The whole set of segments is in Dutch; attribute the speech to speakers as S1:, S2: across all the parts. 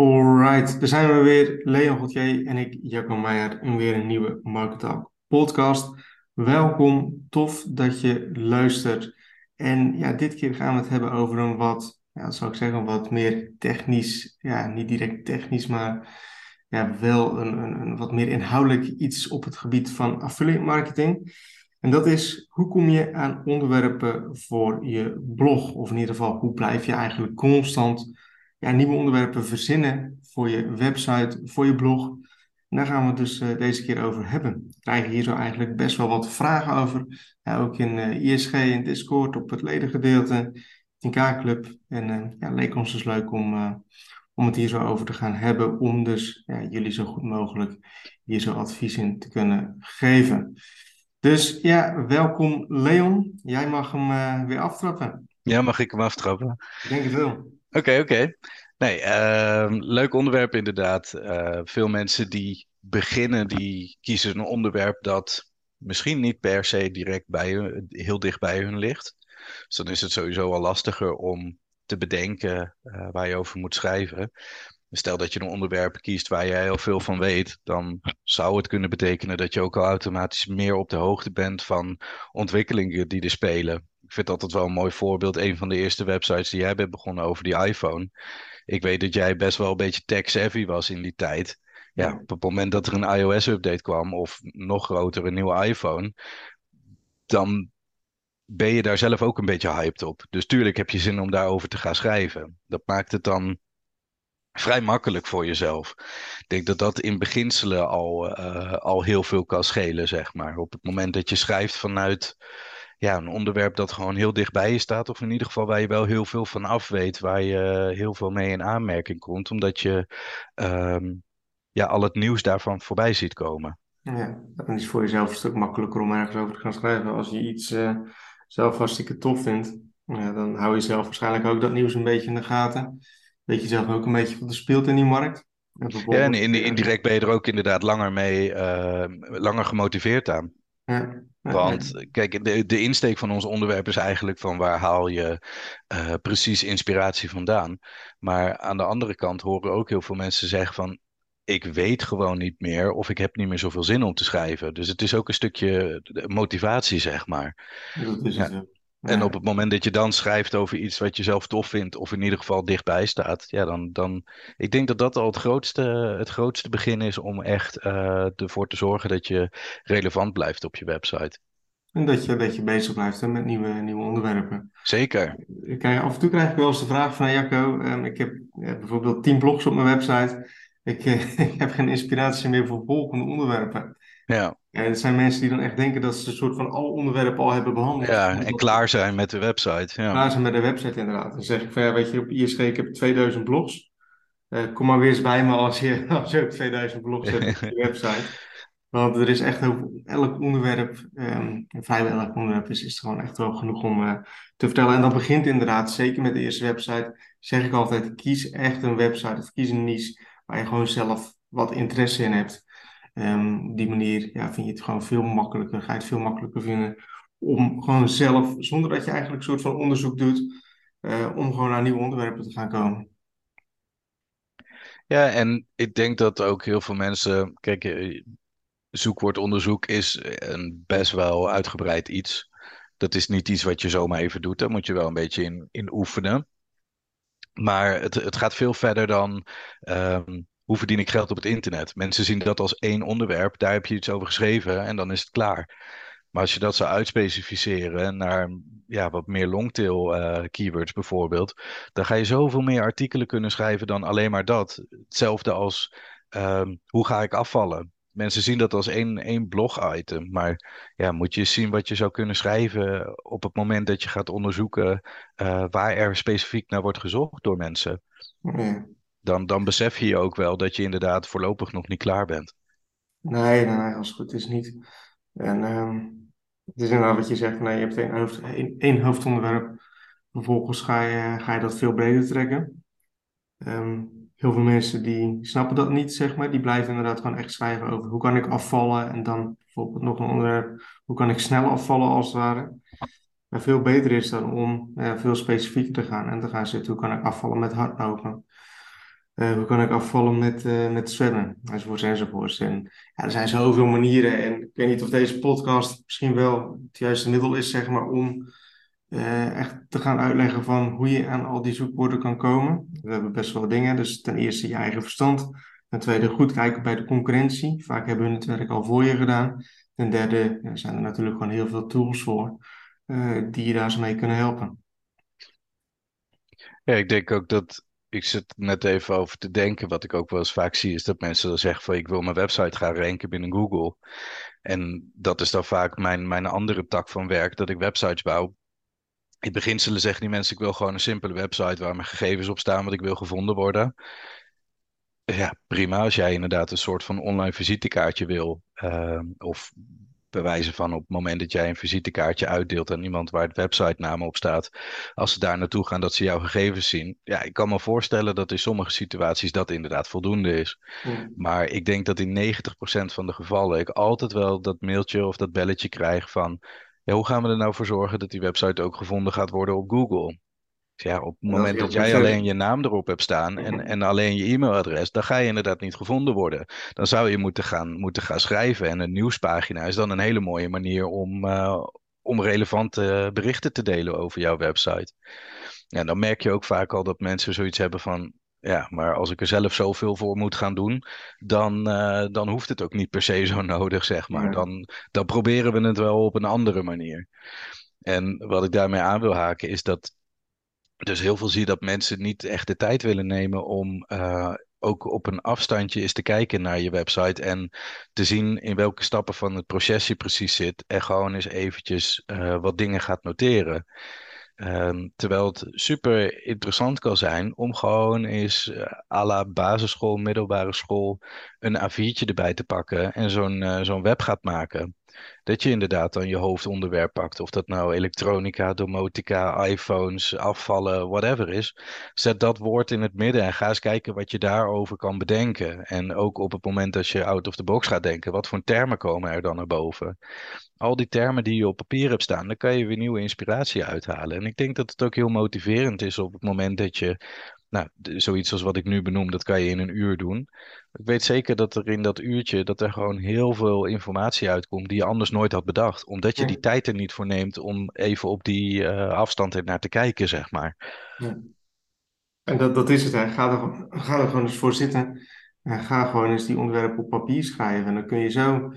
S1: Alright, daar zijn we weer. Leon Gauthier en ik, Jacco Meijer, in weer een nieuwe Market Talk podcast. Welkom, tof dat je luistert. En ja, dit keer gaan we het hebben over een wat, ja, zou ik zeggen, wat meer technisch, ja, niet direct technisch, maar ja, wel een, een, een wat meer inhoudelijk iets op het gebied van affiliate marketing. En dat is, hoe kom je aan onderwerpen voor je blog? Of in ieder geval, hoe blijf je eigenlijk constant ja, nieuwe onderwerpen verzinnen voor je website, voor je blog. En daar gaan we het dus uh, deze keer over hebben. We krijgen hier zo eigenlijk best wel wat vragen over. Ja, ook in uh, ISG, in Discord, op het ledengedeelte, in K-club. En uh, ja, leek ons dus leuk om, om het hier zo over te gaan hebben. Om dus ja, jullie zo goed mogelijk hier zo advies in te kunnen geven. Dus ja, welkom Leon. Jij mag hem weer aftrappen.
S2: Ja, mag ik hem aftrappen?
S1: Ik denk het wel.
S2: Oké, oké. Nee, uh, leuk onderwerp inderdaad. Uh, veel mensen die beginnen, die kiezen een onderwerp dat misschien niet per se direct bij hun, heel dicht bij hun ligt. Dus dan is het sowieso al lastiger om te bedenken uh, waar je over moet schrijven. Stel dat je een onderwerp kiest waar jij heel veel van weet, dan zou het kunnen betekenen dat je ook al automatisch meer op de hoogte bent van ontwikkelingen die er spelen ik vind altijd wel een mooi voorbeeld. Een van de eerste websites die jij bent begonnen over die iPhone. Ik weet dat jij best wel een beetje tech-savvy was in die tijd. Ja, op het moment dat er een iOS-update kwam, of nog groter, een nieuwe iPhone, dan ben je daar zelf ook een beetje hyped op. Dus tuurlijk heb je zin om daarover te gaan schrijven. Dat maakt het dan vrij makkelijk voor jezelf. Ik denk dat dat in beginselen al, uh, al heel veel kan schelen, zeg maar. Op het moment dat je schrijft vanuit ja, een onderwerp dat gewoon heel dichtbij je staat. Of in ieder geval waar je wel heel veel van af weet. Waar je heel veel mee in aanmerking komt. Omdat je um, ja, al het nieuws daarvan voorbij ziet komen.
S1: Ja, dan is voor jezelf een stuk makkelijker om ergens over te gaan schrijven. Als je iets uh, zelf hartstikke tof vindt, ja, dan hou je zelf waarschijnlijk ook dat nieuws een beetje in de gaten. Weet je zelf ook een beetje wat er speelt in die markt.
S2: Ja, en indirect ben je er ook inderdaad langer mee, uh, langer gemotiveerd aan. Ja. Want kijk, de, de insteek van ons onderwerp is eigenlijk van waar haal je uh, precies inspiratie vandaan. Maar aan de andere kant horen ook heel veel mensen zeggen van ik weet gewoon niet meer of ik heb niet meer zoveel zin om te schrijven. Dus het is ook een stukje motivatie, zeg maar.
S1: Dat is het, ja.
S2: En op het moment dat je dan schrijft over iets wat je zelf tof vindt, of in ieder geval dichtbij staat, ja, dan, dan ik denk dat dat al het grootste, het grootste begin is om echt uh, ervoor te zorgen dat je relevant blijft op je website.
S1: En dat je, dat je bezig blijft hè, met nieuwe, nieuwe onderwerpen.
S2: Zeker.
S1: Ik, af en toe krijg ik wel eens de vraag van Jacco, um, ik heb ja, bijvoorbeeld tien blogs op mijn website. Ik, ik heb geen inspiratie meer voor volgende onderwerpen.
S2: Ja.
S1: En het zijn mensen die dan echt denken dat ze een soort van al onderwerpen al hebben behandeld.
S2: Ja, en klaar zijn met de website. Ja.
S1: Klaar zijn met de website inderdaad. Dan zeg ik van ja, weet je, op ISG ik heb 2000 blogs. Uh, kom maar weer eens bij me als je, als je ook 2000 blogs hebt op je website. Want er is echt over elk onderwerp, um, vrijwel elk onderwerp is, is er gewoon echt wel genoeg om uh, te vertellen. En dat begint inderdaad, zeker met de eerste website, zeg ik altijd, kies echt een website of kies een niche waar je gewoon zelf wat interesse in hebt. Um, op die manier ja, vind je het gewoon veel makkelijker, ga je het veel makkelijker vinden om gewoon zelf, zonder dat je eigenlijk een soort van onderzoek doet, uh, om gewoon naar nieuwe onderwerpen te gaan komen.
S2: Ja, en ik denk dat ook heel veel mensen, kijk, eh, zoekwoordonderzoek is een best wel uitgebreid iets. Dat is niet iets wat je zomaar even doet, daar moet je wel een beetje in, in oefenen. Maar het, het gaat veel verder dan um, hoe verdien ik geld op het internet? Mensen zien dat als één onderwerp, daar heb je iets over geschreven en dan is het klaar. Maar als je dat zou uitspecificeren naar ja, wat meer longtail uh, keywords bijvoorbeeld, dan ga je zoveel meer artikelen kunnen schrijven dan alleen maar dat. Hetzelfde als um, hoe ga ik afvallen? Mensen zien dat als één, één blog-item, maar ja, moet je zien wat je zou kunnen schrijven op het moment dat je gaat onderzoeken uh, waar er specifiek naar wordt gezocht door mensen. Dan, dan besef je ook wel dat je inderdaad voorlopig nog niet klaar bent.
S1: Nee, als het goed is niet. En um, het is inderdaad wat je zegt, nee, je hebt één, één, hoofdonderwerp. Vervolgens ga je, ga je dat veel breder trekken. Um, heel veel mensen die snappen dat niet, zeg maar. Die blijven inderdaad gewoon echt schrijven over hoe kan ik afvallen. En dan bijvoorbeeld nog een onderwerp, hoe kan ik snel afvallen als het ware. Maar veel beter is dan om ja, veel specifieker te gaan en te gaan zitten, hoe kan ik afvallen met hardlopen. Eh, hoe kan ik afvallen met, uh, met zwemmen? Enzovoorts enzovoorts. En ja, er zijn zoveel manieren. En ik weet niet of deze podcast misschien wel het juiste middel is, zeg maar, om uh, echt te gaan uitleggen van hoe je aan al die zoekwoorden kan komen. We hebben best wel dingen. Dus ten eerste je eigen verstand. Ten tweede goed kijken bij de concurrentie. Vaak hebben hun het werk al voor je gedaan. Ten derde ja, zijn er natuurlijk gewoon heel veel tools voor die je daar zo mee kunnen helpen.
S2: Ja, ik denk ook dat ik zit net even over te denken. Wat ik ook wel eens vaak zie, is dat mensen dan zeggen van ik wil mijn website gaan ranken binnen Google. En dat is dan vaak mijn, mijn andere tak van werk, dat ik websites bouw. In beginselen zeggen die mensen, ik wil gewoon een simpele website waar mijn gegevens op staan, wat ik wil gevonden worden. Ja, prima. Als jij inderdaad een soort van online visitekaartje wil, uh, of bewijzen van op het moment dat jij een visitekaartje uitdeelt aan iemand waar het website-naam op staat, als ze daar naartoe gaan dat ze jouw gegevens zien. Ja, ik kan me voorstellen dat in sommige situaties dat inderdaad voldoende is. Hmm. Maar ik denk dat in 90% van de gevallen ik altijd wel dat mailtje of dat belletje krijg van ja, hoe gaan we er nou voor zorgen dat die website ook gevonden gaat worden op Google? Ja, op het moment dat, jij alleen je naam erop hebt staan en, mhm. en alleen je e-mailadres, dan ga je inderdaad niet gevonden worden. Dan zou je moeten gaan, moeten gaan schrijven. En een nieuwspagina is dan een hele mooie manier om, uh, om relevante berichten te delen over jouw website. En dan merk je ook vaak al dat mensen zoiets hebben van. Ja, maar als ik er zelf zoveel voor moet gaan doen, dan, uh, dan hoeft het ook niet per se zo nodig, zeg maar. Dan, dan proberen we het wel op een andere manier. En wat ik daarmee aan wil haken is dat dus heel veel zie je dat mensen niet echt de tijd willen nemen om uh, ook op een afstandje eens te kijken naar je website en te zien in welke stappen van het proces je precies zit en gewoon eens eventjes uh, wat dingen gaat noteren. Um, terwijl het super interessant kan zijn om gewoon eens uh, à la basisschool, middelbare school een A4'tje erbij te pakken en zo'n zo'n web gaat maken dat je inderdaad dan je hoofdonderwerp pakt. Of dat nou elektronica, domotica, iPhones, afvallen, whatever is. Zet dat woord in het midden en ga eens kijken wat je daarover kan bedenken. En ook op het moment dat je out of the box gaat denken, wat voor termen komen er dan naar boven? Al die termen die je op papier hebt staan, dan kan je weer nieuwe inspiratie uithalen. En ik denk dat het ook heel motiverend is op het moment dat je nou, zoiets als wat ik nu benoem, dat kan je in een uur doen. Ik weet zeker dat er in dat uurtje, dat er gewoon heel veel informatie uitkomt die je anders nooit had bedacht. Omdat je die tijd er niet voor neemt om even op die uh, afstand er naar te kijken, zeg maar. Ja.
S1: En dat, dat is het, hè. Ga, er, ga er gewoon eens voor zitten. En ga gewoon eens die onderwerpen op papier schrijven. En dan kun je zo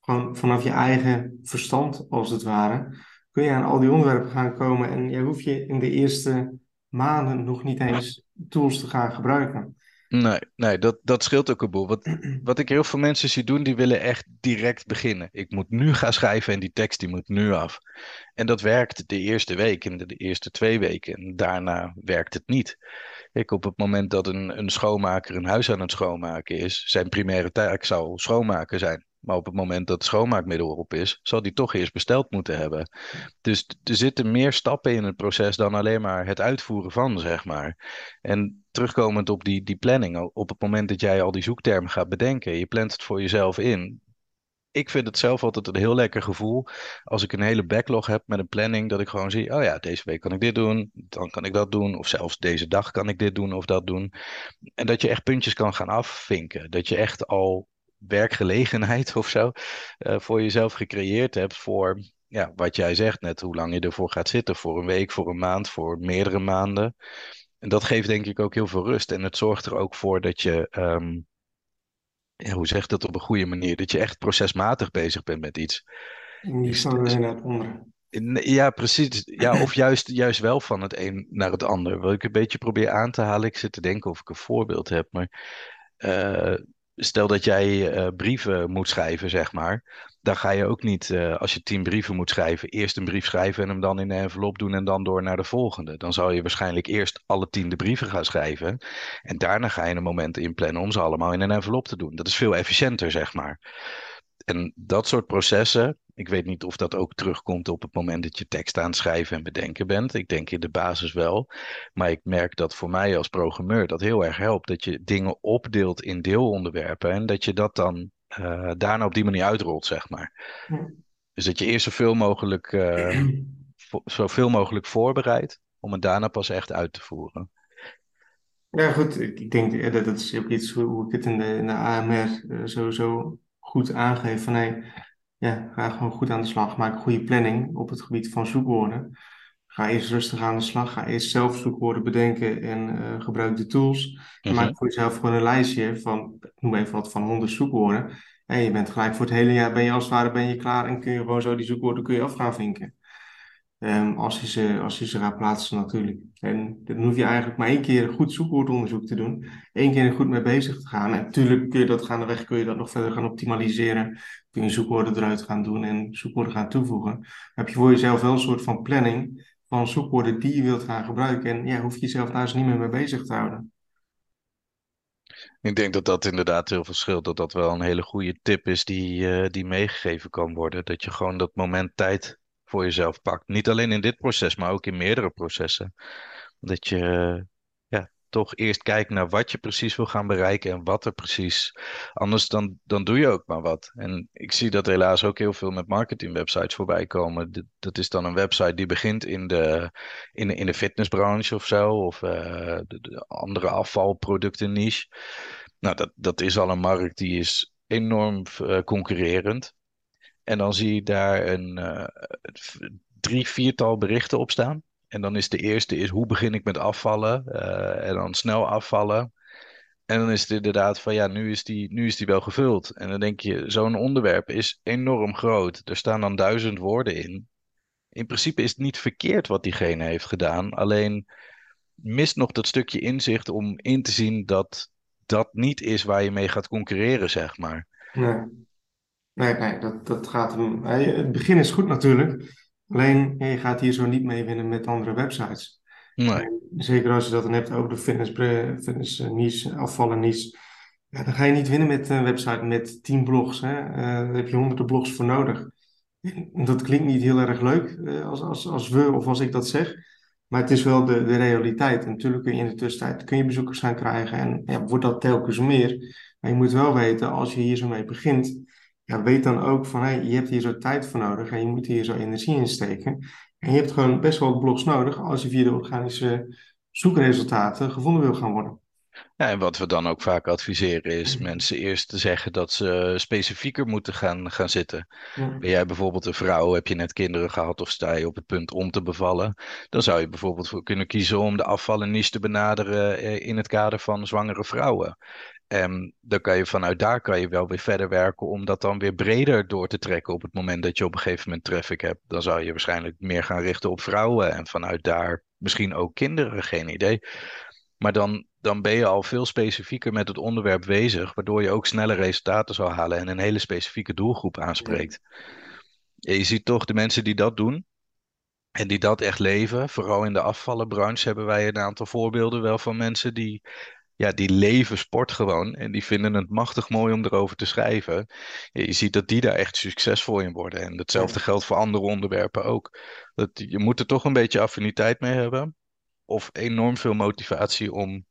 S1: gewoon vanaf je eigen verstand, als het ware, kun je aan al die onderwerpen gaan komen. En je hoef je in de eerste maanden nog niet eens tools te gaan gebruiken.
S2: Nee, nee dat, dat scheelt ook een boel. Wat, wat ik heel veel mensen zie doen, die willen echt direct beginnen. Ik moet nu gaan schrijven en die tekst die moet nu af. En dat werkt de eerste week en de, de eerste twee weken. En daarna werkt het niet. Ik, op het moment dat een, een schoonmaker een huis aan het schoonmaken is, zijn primaire taak zou schoonmaken zijn. Maar op het moment dat het schoonmaakmiddel erop is, zal die toch eerst besteld moeten hebben. Dus er zitten meer stappen in het proces dan alleen maar het uitvoeren van, zeg maar. En terugkomend op die, die planning, op het moment dat jij al die zoektermen gaat bedenken, je plant het voor jezelf in. Ik vind het zelf altijd een heel lekker gevoel als ik een hele backlog heb met een planning, dat ik gewoon zie, oh ja, deze week kan ik dit doen, dan kan ik dat doen, of zelfs deze dag kan ik dit doen of dat doen. En dat je echt puntjes kan gaan afvinken, dat je echt al werkgelegenheid of zo uh, voor jezelf gecreëerd hebt voor ja, wat jij zegt net, hoe lang je ervoor gaat zitten, voor een week, voor een maand, voor meerdere maanden. En dat geeft denk ik ook heel veel rust. En het zorgt er ook voor dat je, um, ja, hoe zeg dat op een goede manier, dat je echt procesmatig bezig bent met iets.
S1: Niet van de naar het andere.
S2: Ja, precies. Ja, of juist, juist wel van het een naar het ander. Wat ik een beetje probeer aan te halen, ik zit te denken of ik een voorbeeld heb, maar uh, stel dat jij uh, brieven moet schrijven, zeg maar. Dan ga je ook niet, uh, als je tien brieven moet schrijven, eerst een brief schrijven en hem dan in een envelop doen en dan door naar de volgende. Dan zal je waarschijnlijk eerst alle tien de brieven gaan schrijven. En daarna ga je een moment inplannen om ze allemaal in een envelop te doen. Dat is veel efficiënter, zeg maar. En dat soort processen, ik weet niet of dat ook terugkomt op het moment dat je tekst aan het schrijven en bedenken bent. Ik denk in de basis wel. Maar ik merk dat voor mij als programmeur dat heel erg helpt. Dat je dingen opdeelt in deelonderwerpen en dat je dat dan uh, daarna op die manier uitrolt, zeg maar. Dus dat je eerst zoveel mogelijk, uh, zoveel mogelijk voorbereidt om het daarna pas echt uit te voeren.
S1: Ja, goed. Ik denk eh, dat dat is ook iets hoe ik het in de, in de AMR eh, sowieso goed aangeef. Van hey, ja, ga gewoon goed aan de slag. Maak een goede planning op het gebied van zoekwoorden. Ga eerst rustig aan de slag. Ga eerst zelf zoekwoorden bedenken en eh, gebruik de tools. En
S2: Mhm.
S1: maak voor jezelf gewoon een lijstje van, noem even wat, van 100 zoekwoorden. En je bent gelijk voor het hele jaar, ben je als het ware ben je klaar en kun je gewoon zo die zoekwoorden kun je af gaan vinken. Ehm, als je ze, als je ze gaat plaatsen natuurlijk. En dan hoef je eigenlijk maar één keer goed zoekwoordonderzoek te doen. Eén keer er goed mee bezig te gaan. Natuurlijk kun je dat gaandeweg kun je dat nog verder gaan optimaliseren. Kun je zoekwoorden eruit gaan doen en zoekwoorden gaan toevoegen. Heb je voor jezelf wel een soort van planning van zoekwoorden die je wilt gaan gebruiken. En ja, hoef je jezelf daar eens niet meer mee bezig te houden.
S2: Ik denk dat dat inderdaad heel verschilt. Dat dat wel een hele goede tip is die, eh, die meegegeven kan worden. Dat je gewoon dat moment tijd voor jezelf pakt. Niet alleen in dit proces, maar ook in meerdere processen. Dat je ja, toch eerst kijkt naar wat je precies wil gaan bereiken en wat er precies. Anders dan, dan doe je ook maar wat. En ik zie dat helaas ook heel veel met marketingwebsites voorbij komen. Dat is dan een website die begint in de, in de, in de fitnessbranche of zo. Of eh, de, de andere afvalproducten niche. Nou, dat, dat is al een markt die is enorm eh, concurrerend. En dan zie je daar een v- drie, viertal berichten op staan. En dan is de eerste is hoe begin ik met afvallen? Eh, en dan snel afvallen. En dan is het inderdaad van ja, nu is die, nu is die wel gevuld. En dan denk je, zo'n onderwerp is enorm groot. Er staan dan duizend woorden in. In principe is het niet verkeerd wat diegene heeft gedaan. Alleen mist nog dat stukje inzicht om in te zien dat dat niet is waar je mee gaat concurreren, zeg maar.
S1: Nee, nee, nee dat, dat gaat hem. Het begin is goed natuurlijk. Alleen je gaat hier zo niet mee winnen met andere websites.
S2: Nee.
S1: Zeker als je dat dan hebt over de fitness, fitness eh, niche, afvallen niche. Ja, dan ga je niet winnen met een website met 10 blogs. Hè? Eh, daar heb je honderden blogs voor nodig. En dat klinkt niet heel erg leuk eh, als, als, als we of als ik dat zeg. Maar het is wel de, de realiteit. En natuurlijk kun je in de tussentijd kun je bezoekers gaan krijgen. En ja, wordt dat telkens meer. Maar je moet wel weten, als je hier zo mee begint. Ja, weet dan ook van, hey, je hebt hier zo tijd voor nodig. En je moet hier zo energie in steken. En je hebt gewoon best wel wat blogs nodig als je via de organische zoekresultaten gevonden wil gaan worden.
S2: Ja, en wat we dan ook vaak adviseren is mensen eerst te zeggen dat ze specifieker moeten gaan, gaan zitten.
S1: Ja.
S2: Ben jij bijvoorbeeld een vrouw, heb je net kinderen gehad of sta je op het punt om te bevallen? Dan zou je bijvoorbeeld voor kunnen kiezen om de afvallen niche te benaderen eh, in het kader van zwangere vrouwen. En dan kan je vanuit daar kan je wel weer verder werken om dat dan weer breder door te trekken op het moment dat je op een gegeven moment traffic hebt. Dan zou je waarschijnlijk meer gaan richten op vrouwen en vanuit daar misschien ook kinderen, geen idee. Maar dan, dan ben je al veel specifieker met het onderwerp bezig, waardoor je ook sneller resultaten zal halen en een hele specifieke doelgroep aanspreekt. Ja, je ziet toch de mensen die dat doen en die dat echt leven, vooral in de afvallenbranche hebben wij een aantal voorbeelden wel van mensen die, ja, die leven sport gewoon en die vinden het machtig mooi om erover te schrijven. Ja, je ziet dat die daar echt succesvol in worden en hetzelfde geldt voor andere onderwerpen ook. Dat, je moet er toch een beetje affiniteit mee hebben of enorm veel motivatie om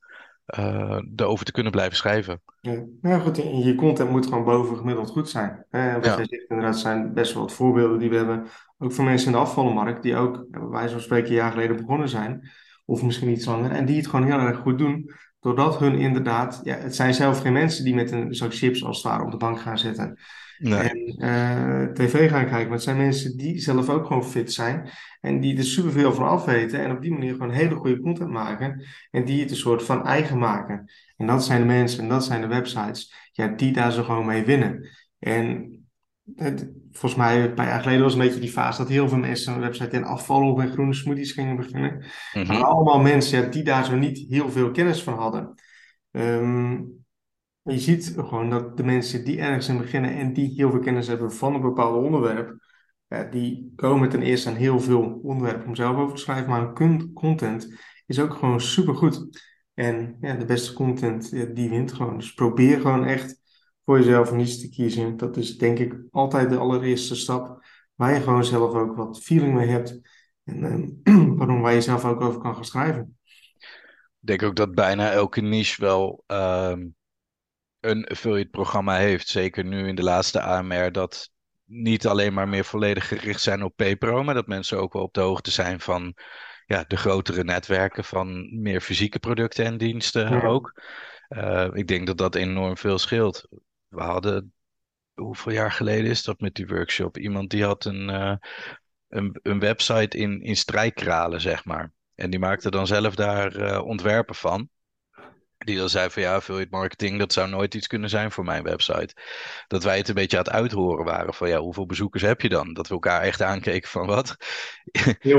S2: eh erover te kunnen blijven schrijven.
S1: Ja, nou goed, en je content moet gewoon bovengemiddeld goed zijn. Hè, wat
S2: Ja.
S1: jij zegt, inderdaad, zijn best wel wat voorbeelden die we hebben. Ook van mensen in de afvallenmarkt, die ook, bij wijze van spreken, een jaar geleden begonnen zijn. Of misschien iets langer. En die het gewoon heel erg goed doen. Doordat hun inderdaad, ja, het zijn zelf geen mensen die met een zak chips als het ware op de bank gaan zitten.
S2: Nee.
S1: En eh, tv gaan kijken. Maar het zijn mensen die zelf ook gewoon fit zijn. En die er superveel van af weten. En op die manier gewoon hele goede content maken. En die het een soort van eigen maken. En dat zijn de mensen en dat zijn de websites. Ja, die daar zo gewoon mee winnen. En volgens mij, een paar jaar geleden was een beetje die fase dat heel veel mensen een website in afvallen of groene smoothies gingen beginnen.
S2: Mhm.
S1: Maar allemaal mensen ja, die daar zo niet heel veel kennis van hadden. Ehm, je ziet gewoon dat de mensen die ergens in beginnen en die heel veel kennis hebben van een bepaald onderwerp, ja, die komen ten eerste aan heel veel onderwerpen om zelf over te schrijven, maar hun content is ook gewoon supergoed. En ja, de beste content, ja, die wint gewoon. Dus probeer gewoon echt voor jezelf niets te kiezen. Dat is denk ik altijd de allereerste stap, waar je gewoon zelf ook wat feeling mee hebt. En ehm, pardon, waar je zelf ook over kan gaan schrijven.
S2: Ik denk ook dat bijna elke niche wel ehm, een affiliate programma heeft. Zeker nu in de laatste AMR dat niet alleen maar meer volledig gericht zijn op PayPro, maar dat mensen ook wel op de hoogte zijn van ja, de grotere netwerken van meer fysieke producten en diensten
S1: Ja.
S2: ook. Eh, ik denk dat dat enorm veel scheelt. We hadden, hoeveel jaar geleden is dat met die workshop? Iemand die had een, eh, een, een website in, in strijkkralen, zeg maar. En die maakte dan zelf daar eh, ontwerpen van. Die dan zei van ja, affiliate marketing, dat zou nooit iets kunnen zijn voor mijn website. Dat wij het een beetje aan het uithoren waren van ja, hoeveel bezoekers heb je dan? Dat we elkaar echt aankeken van wat?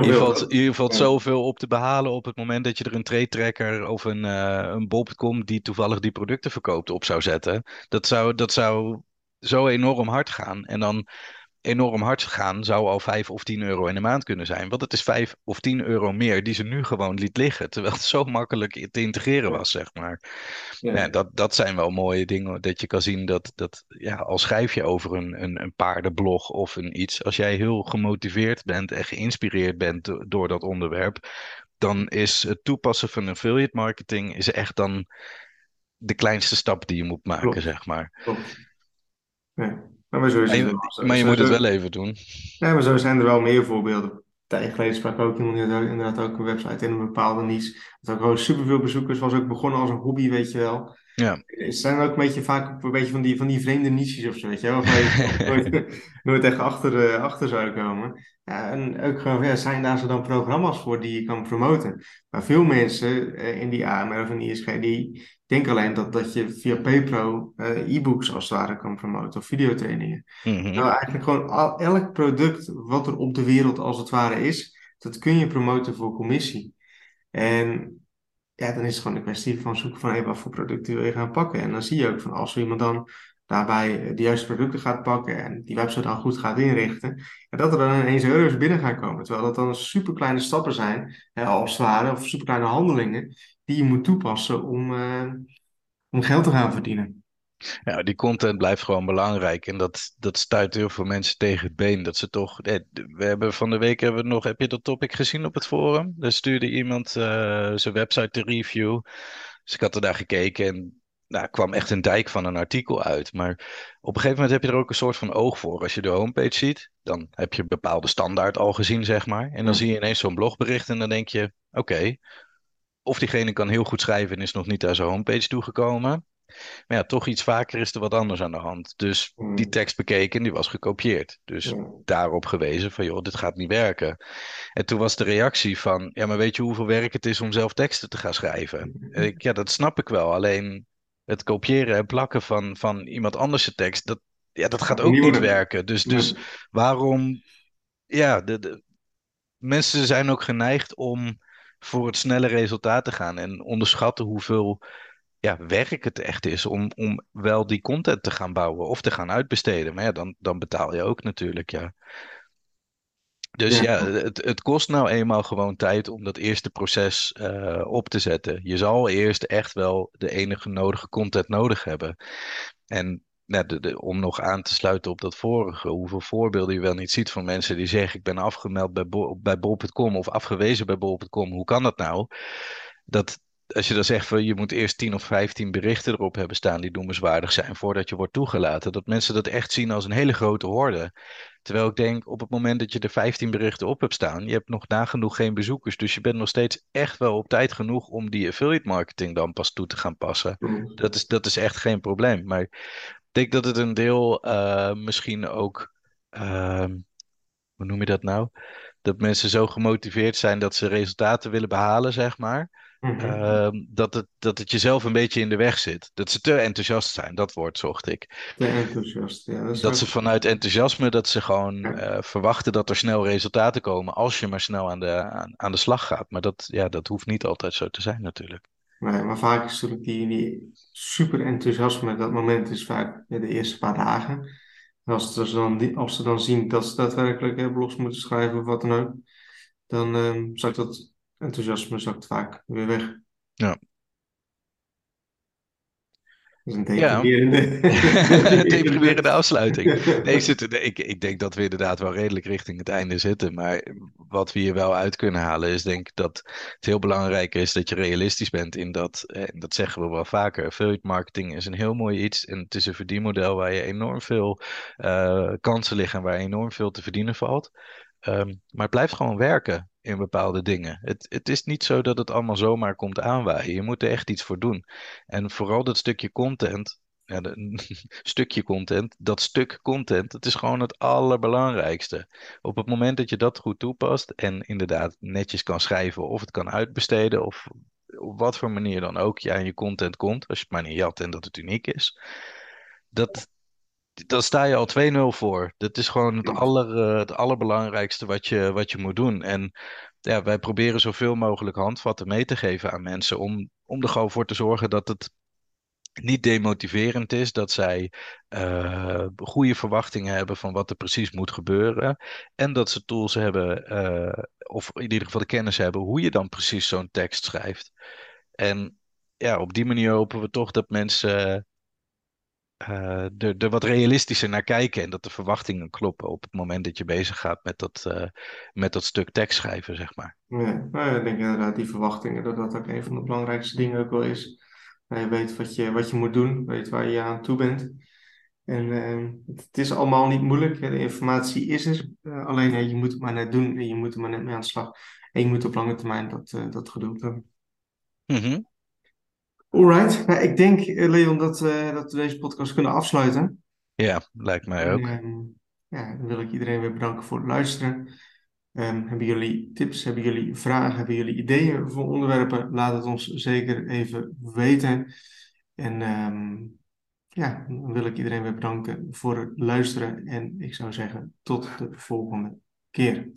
S2: Je valt, je valt
S1: Ja.
S2: zoveel op te behalen op het moment dat je er een trade tracker of een, eh een bol.com die toevallig die producten verkoopt op zou zetten. Dat zou, dat zou zo enorm hard gaan. En dan enorm hard gaan zou al 5 of 10 euro in de maand kunnen zijn. Want het is 5 of 10 euro meer die ze nu gewoon liet liggen. Terwijl het zo makkelijk te integreren was, zeg maar.
S1: Ja.
S2: Ja, dat, dat zijn wel mooie dingen. Dat je kan zien dat, dat ja, al schrijf je over een, een, een paardenblog of een iets. Als jij heel gemotiveerd bent en geïnspireerd bent do- door dat onderwerp. Dan is het toepassen van affiliate marketing is echt dan de kleinste stap die je moet maken,
S1: Klopt.
S2: zeg maar.
S1: Klopt. Ja. Maar zo is
S2: Maar
S1: het
S2: je,
S1: wel.
S2: Maar je
S1: zo-
S2: moet het wel even doen.
S1: Ja, maar zo zijn er wel meer voorbeelden. Tijd geleden sprak ook iemand die had inderdaad ook een website in een bepaalde niche. Had ook gewoon superveel bezoekers, was ook begonnen als een hobby, weet je wel.
S2: Ja,
S1: Het zijn ook een beetje vaak een beetje van die, van die vreemde niches of zo, weet je wel. Waar je nooit, nooit echt achter, eh, achter zou komen. Ja, en ook gewoon, ja, zijn daar zo dan programma's voor die je kan promoten. Maar veel mensen eh, in die AMR of in die ISG, die denken alleen dat, dat je via PayPro eh, e-books als het ware kan promoten of videotrainingen.
S2: mhm.
S1: Nou, eigenlijk gewoon al- elk product wat er op de wereld als het ware is, dat kun je promoten voor commissie. En ja, dan is het gewoon een kwestie van zoeken van hey, wat voor producten wil je gaan pakken. En dan zie je ook van als iemand dan daarbij de juiste producten gaat pakken en die website dan goed gaat inrichten, ja, dat er dan ineens euro's binnen gaan komen. Terwijl dat dan super kleine stappen zijn, hè, als het ware, of super kleine handelingen die je moet toepassen om, eh, om geld te gaan verdienen.
S2: Ja, die content blijft gewoon belangrijk. En dat, dat stuit heel veel mensen tegen het been. Dat ze toch. We hebben van de week hebben we nog. Heb je dat topic gezien op het forum? Daar stuurde iemand eh, zijn website te review. Dus ik had er naar gekeken en nou, kwam echt een dijk van een artikel uit. Maar op een gegeven moment heb je er ook een soort van oog voor. Als je de homepage ziet, dan heb je een bepaalde standaard al gezien, zeg maar. En dan
S1: Ja.
S2: zie je ineens zo'n blogbericht en dan denk je: oké. Of diegene kan heel goed schrijven en is nog niet naar zijn homepage toegekomen. Maar ja, toch iets vaker is er wat anders aan de hand. Dus
S1: Hmm.
S2: die tekst bekeken en die was gekopieerd. Dus
S1: Ja.
S2: daarop gewezen van, joh, dit gaat niet werken. En toen was de reactie van, ja, maar weet je hoeveel werk het is om zelf teksten te gaan schrijven? En ik, ja, dat snap ik wel. Alleen het kopiëren en plakken van, van iemand anders' tekst, dat, ja, dat gaat ook
S1: niet
S2: werken. Dus, dus
S1: Ja.
S2: waarom, ja, de, de, mensen zijn ook geneigd om voor het snelle resultaat te gaan en onderschatten hoeveel ja, werk het echt is om, om wel die content te gaan bouwen of te gaan uitbesteden. Maar ja, dan, dan betaal je ook natuurlijk, ja. Dus
S1: Ja.
S2: ja, het, het kost nou eenmaal gewoon tijd om dat eerste proces eh, op te zetten. Je zal eerst echt wel de enige nodige content nodig hebben. En nou, de, de- om nog aan te sluiten op dat vorige, hoeveel voorbeelden je wel niet ziet van mensen die zeggen: Ik ben afgemeld bij, Bo- bij bol.com of afgewezen bij bol.com. Hoe kan dat nou? Dat als je dan zegt van je moet eerst 10 of 15 berichten erop hebben staan die noemenswaardig zijn voordat je wordt toegelaten, dat mensen dat echt zien als een hele grote horde. Terwijl ik denk, op het moment dat je er 15 berichten op hebt staan, je hebt nog nagenoeg geen bezoekers, dus je bent nog steeds echt wel op tijd genoeg om die affiliate marketing dan pas toe te gaan passen.
S1: Hmm.
S2: Dat is, dat is echt geen probleem. Maar ik denk dat het een deel eh, misschien ook, ehm, hoe noem je dat nou? Dat mensen zo gemotiveerd zijn dat ze resultaten willen behalen, zeg maar.
S1: Mhm.
S2: Ehm, dat, het, dat het jezelf een beetje in de weg zit. Dat ze te enthousiast zijn, dat woord zocht ik.
S1: Te enthousiast. Ja, dat
S2: ze vanuit enthousiasme, dat ze gewoon
S1: Ja.
S2: eh, verwachten dat er snel resultaten komen als je maar snel aan de, aan, aan de slag gaat. Maar dat, ja, dat hoeft niet altijd zo te zijn natuurlijk.
S1: Nee, maar vaak is natuurlijk die, die super enthousiasme, dat moment is vaak de eerste paar dagen. En Als, ze dan, als ze dan zien dat ze daadwerkelijk eh, blogs moeten schrijven of wat dan ook, dan ehm zakt dat enthousiasme zakt vaak weer weg.
S2: Ja.
S1: Dat is een
S2: Ja.
S1: deprimerende...
S2: Deprimerende afsluiting. Nee, ik, zit, ik, ik denk dat we inderdaad wel redelijk richting het einde zitten. Maar wat we hier wel uit kunnen halen is denk ik dat het heel belangrijk is dat je realistisch bent in dat, eh, en dat zeggen we wel vaker, affiliate marketing is een heel mooi iets. En het is een verdienmodel waar je enorm veel eh, kansen liggen en waar enorm veel te verdienen valt. Ehm, maar het blijft gewoon werken. In bepaalde dingen. Het, het is niet zo dat het allemaal zomaar komt aanwaaien. Je moet er echt iets voor doen. En vooral dat stukje content, ja, stukje content, dat stuk content, dat is gewoon het allerbelangrijkste. Op het moment dat je dat goed toepast en inderdaad netjes kan schrijven of het kan uitbesteden of op wat voor manier dan ook je aan je content komt, als je het maar niet jat en dat het uniek is, dat, dan sta je al 2-0 voor. Dat is gewoon het, aller, eh, het allerbelangrijkste wat je, wat je moet doen. En ja, wij proberen zoveel mogelijk handvatten mee te geven aan mensen om, om er gewoon voor te zorgen dat het niet demotiverend is, dat zij uh, goede verwachtingen hebben van wat er precies moet gebeuren. En dat ze tools hebben, uh, of in ieder geval de kennis hebben, hoe je dan precies zo'n tekst schrijft. En ja, op die manier hopen we toch dat mensen uh, er, er wat realistischer naar kijken en dat de verwachtingen kloppen op het moment dat je bezig gaat met dat, uh, met dat stuk tekst schrijven, zeg maar.
S1: Ja, nou, ik denk inderdaad die verwachtingen, dat dat ook een van de belangrijkste dingen ook wel is. Je weet wat je, wat je moet doen, weet waar je aan toe bent. En uh, het is allemaal niet moeilijk, de informatie is er. Alleen je moet het maar net doen en je moet er maar net mee aan de slag. En je moet op lange termijn dat, dat geduld hebben.
S2: Mm -hmm.
S1: Alright, nou, ik denk Leon dat, dat we deze podcast kunnen afsluiten.
S2: Ja, lijkt mij ook.
S1: En, ja, dan wil ik iedereen weer bedanken voor het luisteren. Um, hebben jullie tips, hebben jullie vragen, hebben jullie ideeën voor onderwerpen? Laat het ons zeker even weten. En um, ja, dan wil ik iedereen weer bedanken voor het luisteren. En ik zou zeggen, tot de volgende keer.